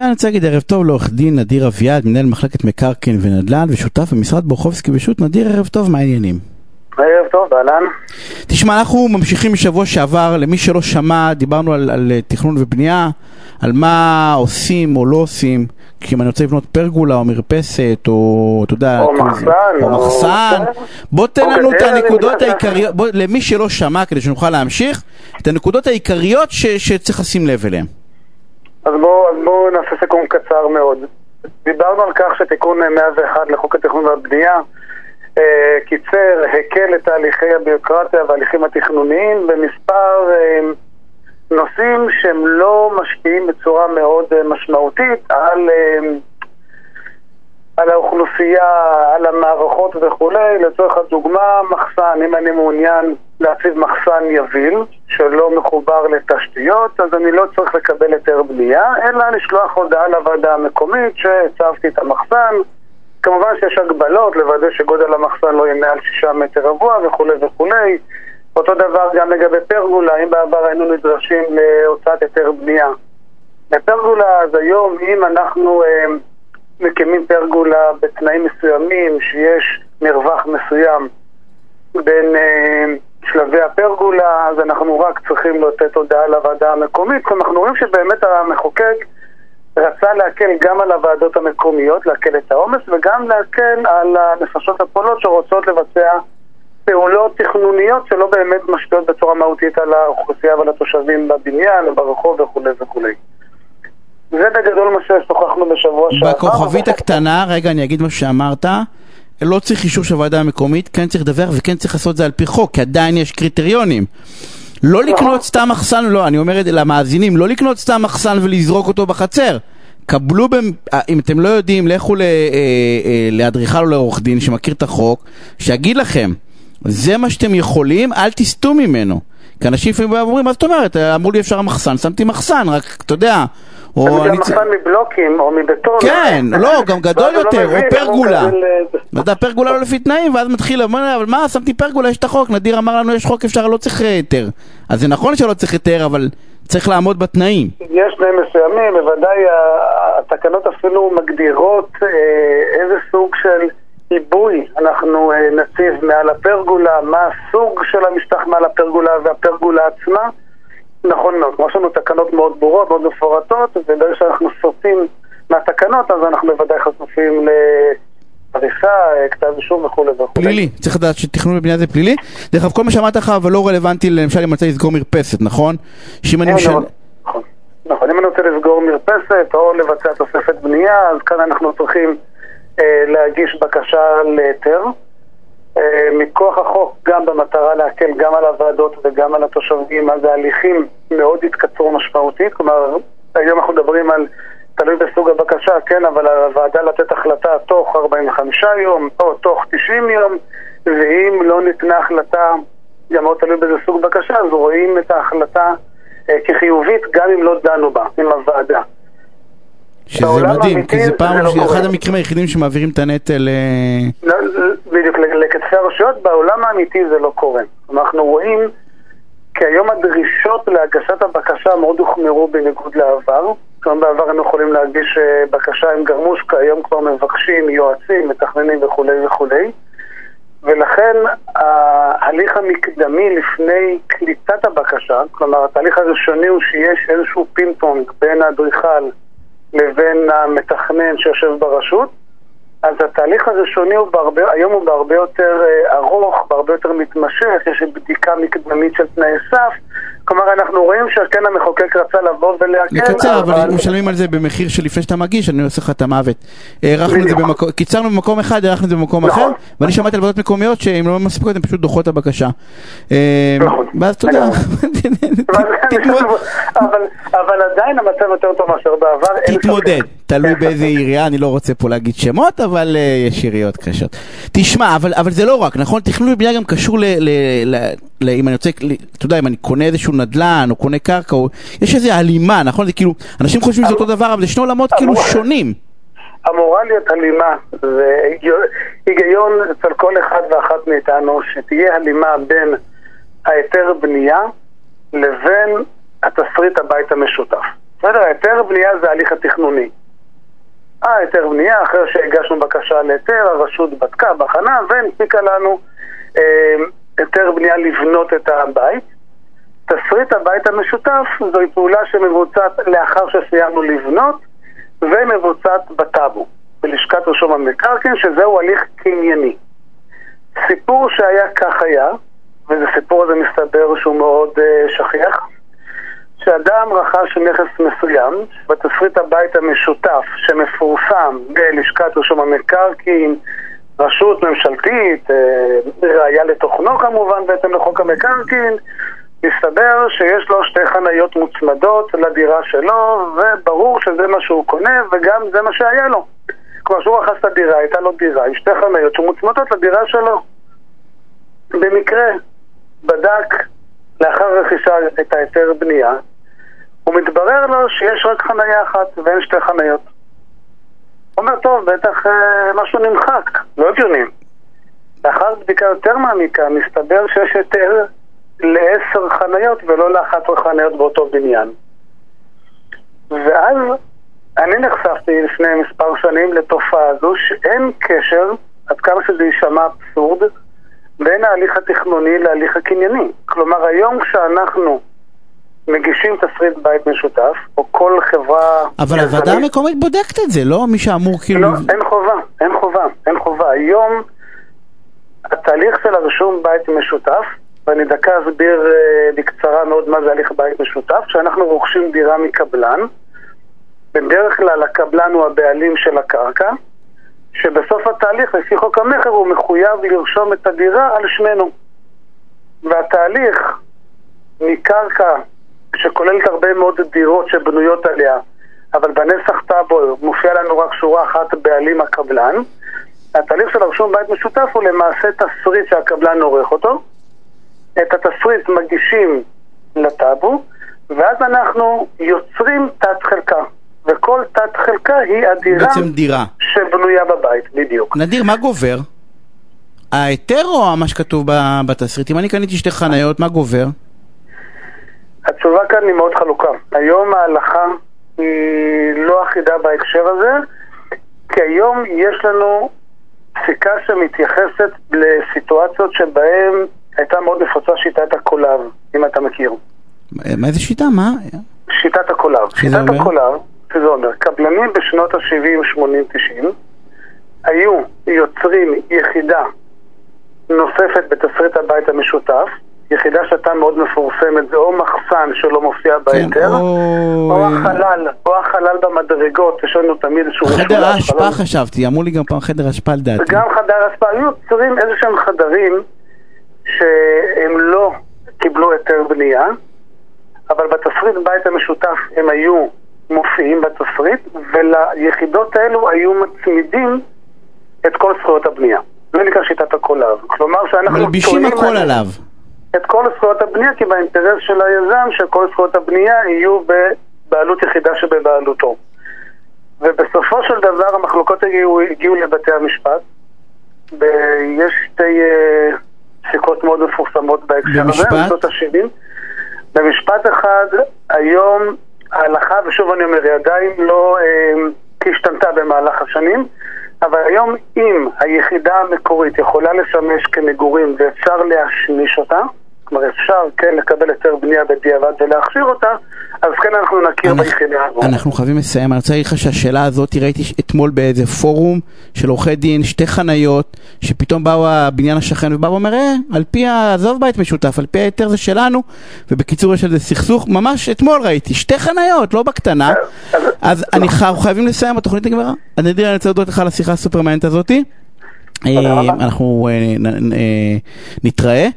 אני רוצה להגיד ערב טוב לעורך דין נדיר אביעד, מנהל מחלקת מקרקעין ונדל"ן ושותף במשרד בורחובסקי ושות' נדיר, ערב טוב, מה העניינים? ערב טוב, אהלן. תשמע, אנחנו ממשיכים משבוע שעבר, למי שלא שמע, דיברנו על, על תכנון ובנייה, על מה עושים או לא עושים, כי אם אני רוצה לבנות פרגולה או מרפסת, או אתה יודע, או מחסן, או או- מחסן, כן. בוא תן או לנו את גדר, אני הנקודות. העיקריות, בוא, למי שלא שמע, כדי שנוכל להמשיך, את הנקודות העיקריות ש, שצריך לשים לב אליהן. אז בואו אז בואו נעשה סיכום קצר מאוד. דיברנו על כך שתיקון 101 לחוק התכנון והבנייה אה, קיצר, הקל את תהליכי הביוקרטיה וההליכים התכנוניים במספר אה, נושאים שהם לא משפיעים בצורה מאוד אה, משמעותית על, אה, על האוכלוסייה, על המערכות וכולי. לצורך הדוגמה, מחסן, אם אני מעוניין להציב מחסן יביל שלא מחובר לתשתיות, אז אני לא צריך לקבל היתר בנייה, אלא לשלוח הודעה לוועדה המקומית שהצבתי את המחסן. כמובן שיש הגבלות, לוודא שגודל המחסן לא יהיה מעל שישה מטר רבוע וכולי וכולי. אותו דבר גם לגבי פרגולה, אם בעבר היינו נדרשים להוצאת היתר בנייה. בפרגולה, אז היום אם אנחנו אה, מקימים פרגולה בתנאים מסוימים, שיש מרווח מסוים בין אה, שלבי הפרגולה, אז אנחנו רק צריכים לתת הודעה לוועדה המקומית. כלומר, אנחנו רואים שבאמת המחוקק רצה להקל גם על הוועדות המקומיות, להקל את העומס, וגם להקל על הנפשות הפועלות שרוצות לבצע פעולות תכנוניות שלא באמת משפיעות בצורה מהותית על האוכלוסייה ועל התושבים בבניין, ברחוב וכולי וכולי. זה בגדול מה ששוחחנו בשבוע שעבר. בכוכבית הקטנה, רגע, אני אגיד מה שאמרת. לא צריך אישור של הוועדה המקומית, כן צריך לדווח וכן צריך לעשות את זה על פי חוק, כי עדיין יש קריטריונים. לא לקנות סתם מחסן, לא, אני אומר את זה למאזינים, לא לקנות סתם מחסן ולזרוק אותו בחצר. קבלו, במ... אה, אם אתם לא יודעים, לכו ל- אה, אה, לאדריכל או לעורך דין שמכיר את החוק, שיגיד לכם, זה מה שאתם יכולים, אל תסטו ממנו. כי אנשים לפעמים באים ואומרים, מה זאת אומרת, אמרו לי אפשר מחסן, שמתי מחסן, רק אתה יודע, או גם אני... צ- מחסן מבלוקים או מבטון. כן, לא, גם גדול לא יותר, או פרגולה. אתה פרגולה לא לפי תנאים, ואז מתחיל, אבל מה, שמתי פרגולה, יש את החוק, נדיר אמר לנו, יש חוק, אפשר, לא צריך אה, היתר. אז זה נכון שלא צריך היתר, אבל צריך לעמוד בתנאים. יש תנאים מסוימים, בוודאי התקנות אפילו מגדירות אה, איזה סוג של עיבוי אנחנו אה, נציב מעל הפרגולה, מה הסוג של המשטח מעל הפרגולה והפרגולה עצמה. נכון מאוד, שיש לנו תקנות מאוד ברורות, מאוד מפורטות, וברגע שאנחנו סוטים מהתקנות, אז אנחנו בוודאי חשופים להריסה, אה, כתב אישום וכולי וכולי. פלילי, צריך לדעת שתכנון ובנייה זה פלילי. דרך אגב, כל מה שאמרת לך, אבל לא רלוונטי, למשל, אם אני רוצה לסגור מרפסת, נכון? שאם אני אין משל... דבר- נכון. נכון, אם אני רוצה לסגור מרפסת או לבצע תוספת בנייה, אז כאן אנחנו צריכים אה, להגיש בקשה להיתר. אה, מכוח החוק, גם במטרה להקל גם על הוועדות וגם על התושבים, אז ההליכים מאוד התקצרו משמעותית. כלומר, היום אנחנו מדברים על, תלוי בסוג הבקשה, כן, אבל הוועדה לתת החלטה תוך 45 יום או תוך 90 יום, ואם לא ניתנה החלטה, גם מאוד תלוי באיזה סוג בקשה, אז רואים את ההחלטה אה, כחיובית גם אם לא דנו בה עם הוועדה. שזה מדהים, כי זה פעם, זה לא אחד. המקרים היחידים שמעבירים את הנטל... אה, לא, בדיוק, לכתפי הרשויות, בעולם האמיתי זה לא קורה. אנחנו רואים כי היום הדרישות להגשת הבקשה מאוד הוחמרו בניגוד לעבר. כלומר בעבר הם יכולים להגיש אה, בקשה עם גרמוש, כיום כבר מבקשים יועצים, מתכננים וכולי וכולי. ולכן ההליך המקדמי לפני קליטת הבקשה, כלומר התהליך הראשוני הוא שיש איזשהו פינג פונג בין האדריכל לבין המתכנן שיושב ברשות, אז התהליך הראשוני הוא בהרבה, היום הוא בהרבה יותר אה, ארוך, בהרבה יותר מתמשך, יש בדיקה מקדמית של תנאי סף, כלומר אנחנו רואים שכן המחוקק רצה לבוא ולהקל, לקצר, אבל משלמים על זה במחיר שלפני שאתה מגיש, אני עושה לך את המוות. הארכנו את זה. במקום, קיצרנו במקום אחד, הארכנו את זה במקום נכון. אחר, ואני שמעתי על ועדות מקומיות שאם לא מספיקות הן פשוט דוחות את הבקשה. אה, נכון. ואז אתה יודע, אבל. אבל, אבל עדיין המצב יותר טוב מאשר בעבר, תתמודד. תלוי אין באיזה. עירייה, אני לא רוצה פה להגיד שמות, אבל אה, יש עיריות קשות. תשמע, אבל, אבל זה לא רק, נכון? תכנון ובנייה גם קשור ל... ל, ל, ל אם אני רוצה, אתה יודע, אם אני קונה איזשהו נדל"ן, או קונה קרקע, או... יש איזו הלימה, נכון? זה כאילו, אנשים חושבים שזה אותו דבר, אבל זה שני עולמות כאילו שונים. אמורה להיות הלימה, זה היגיון אצל כל אחד ואחת מאיתנו שתהיה הלימה בין ההיתר בנייה לבין התסריט הבית המשותף. בסדר, היתר בנייה זה ההליך התכנוני. אה, היתר בנייה, אחרי שהגשנו בקשה להיתר, הרשות בדקה, בחנה, והנפיקה לנו אה, בנייה לבנות את הבית. תסריט הבית המשותף זוהי פעולה שמבוצעת לאחר שסיימנו לבנות ומבוצעת בטאבו, בלשכת רשום המקרקעין, שזהו הליך קנייני. סיפור שהיה כך היה, וסיפור הזה מסתבר שהוא מאוד uh, שכיח, שאדם רכש נכס מסוים בתסריט הבית המשותף שמפורסם בלשכת רשום המקרקעין, רשות ממשלתית, אה, ראיה לתוכנו כמובן בהתאם לחוק המקרקעין, מסתבר שיש לו שתי חניות מוצמדות לדירה שלו, וברור שזה מה שהוא קונה וגם זה מה שהיה לו. כלומר, כשהוא רכש את הדירה, הייתה לו דירה עם שתי חניות שמוצמדות לדירה שלו. במקרה, בדק לאחר רכישה את ההיתר בנייה, ומתברר לו שיש רק חניה אחת ואין שתי חניות. הוא אומר, טוב, בטח אה, משהו נמחק, לא הגיוני. לאחר בדיקה יותר מעמיקה, מסתבר שיש היתר לעשר חניות ולא לאחת חניות באותו בניין. ואז אני נחשפתי לפני מספר שנים לתופעה הזו שאין קשר, עד כמה שזה יישמע אבסורד, בין ההליך התכנוני להליך הקנייני. כלומר, היום כשאנחנו מגישים תסריט בית משותף, או כל חברה... אבל הוועדה המקומית בודקת את זה, לא מי שאמור כאילו... לא, אין חובה, אין חובה, אין חובה. היום התהליך של הרישום בית משותף, ואני דקה אסביר uh, בקצרה מאוד מה זה הליך בית משותף, כשאנחנו רוכשים דירה מקבלן, בדרך כלל הקבלן הוא הבעלים של הקרקע, שבסוף התהליך, לפי חוק המכר, הוא מחויב לרשום את הדירה על שמנו. והתהליך מקרקע שכוללת הרבה מאוד דירות שבנויות עליה, אבל בנסח טאבו מופיע לנו רק שורה אחת בעלים הקבלן, התהליך של הרשום בית משותף הוא למעשה תסריט שהקבלן עורך אותו. את התסריט מגישים לטאבו, ואז אנחנו יוצרים תת חלקה. וכל תת חלקה היא הדירה בעצם דירה. שבנויה בבית, בדיוק. נדיר, מה גובר? ההיתר או מה שכתוב בתסריט? אם אני קניתי שתי חניות, מה גובר? התשובה כאן היא מאוד חלוקה. היום ההלכה היא לא אחידה בהקשר הזה, כי היום יש לנו פסיקה שמתייחסת לסיטואציות שבהן הייתה מאוד נפוצה שיטת הקולב, אם אתה מכיר. מה איזה שיטה? מה? שיטת הקולב. שיטת הקולב, שזה אומר, קבלנים בשנות ה-70, 80, 90 היו יוצרים יחידה נוספת בתסריט הבית המשותף, יחידה שהייתה מאוד מפורסמת, זה או מחסן שלא מופיע כן, בהיתר, או החלל, או החלל במדרגות, יש לנו תמיד איזשהו... חדר האשפה חשבתי, אמרו לי גם פעם חדר אשפה לדעתי. גם חדר אשפה, היו יוצרים איזה שהם חדרים שהם לא קיבלו היתר בנייה, אבל בתסריט בית המשותף הם היו מופיעים בתסריט, וליחידות האלו היו מצמידים את כל זכויות הבנייה. זה נקרא שיטת הקולב. כלומר שאנחנו... מלבישים הכל עליו. את כל זכויות הבנייה, כי באינטרס של היזם שכל זכויות הבנייה יהיו בבעלות יחידה שבבעלותו. ובסופו של דבר המחלוקות הגיעו, הגיעו לבתי המשפט. ויש שתי פסיקות uh, מאוד מפורסמות בהקשר הזה, במשפט? ה-70. במשפט אחד, היום ההלכה, ושוב אני אומר, היא עדיין לא uh, השתנתה במהלך השנים, אבל היום אם היחידה המקורית יכולה לשמש כמגורים ואפשר להשמיש אותה, כלומר אפשר כן לקבל היתר בנייה בדיעבד ולהכשיר אותה, אז כן אנחנו נכיר אנחנו- ביחידה הזאת. אנחנו חייבים לסיים, אני רוצה להגיד לך שהשאלה הזאת, ראיתי אתמול באיזה פורום של עורכי דין, שתי חניות, שפתאום באו הבניין השכן ובא ואומר, אה, על פי. עזוב בית משותף, על פי ההיתר זה שלנו, ובקיצור יש על זה סכסוך, ממש אתמול ראיתי, שתי חניות, לא בקטנה, אז- אני חייבים לסיים, התוכנית נגמרה. אני נדיר, אני רוצה להודות לך על השיחה הסופר מעניינת הזאתי. אה, אנחנו אה, אה, נתראה.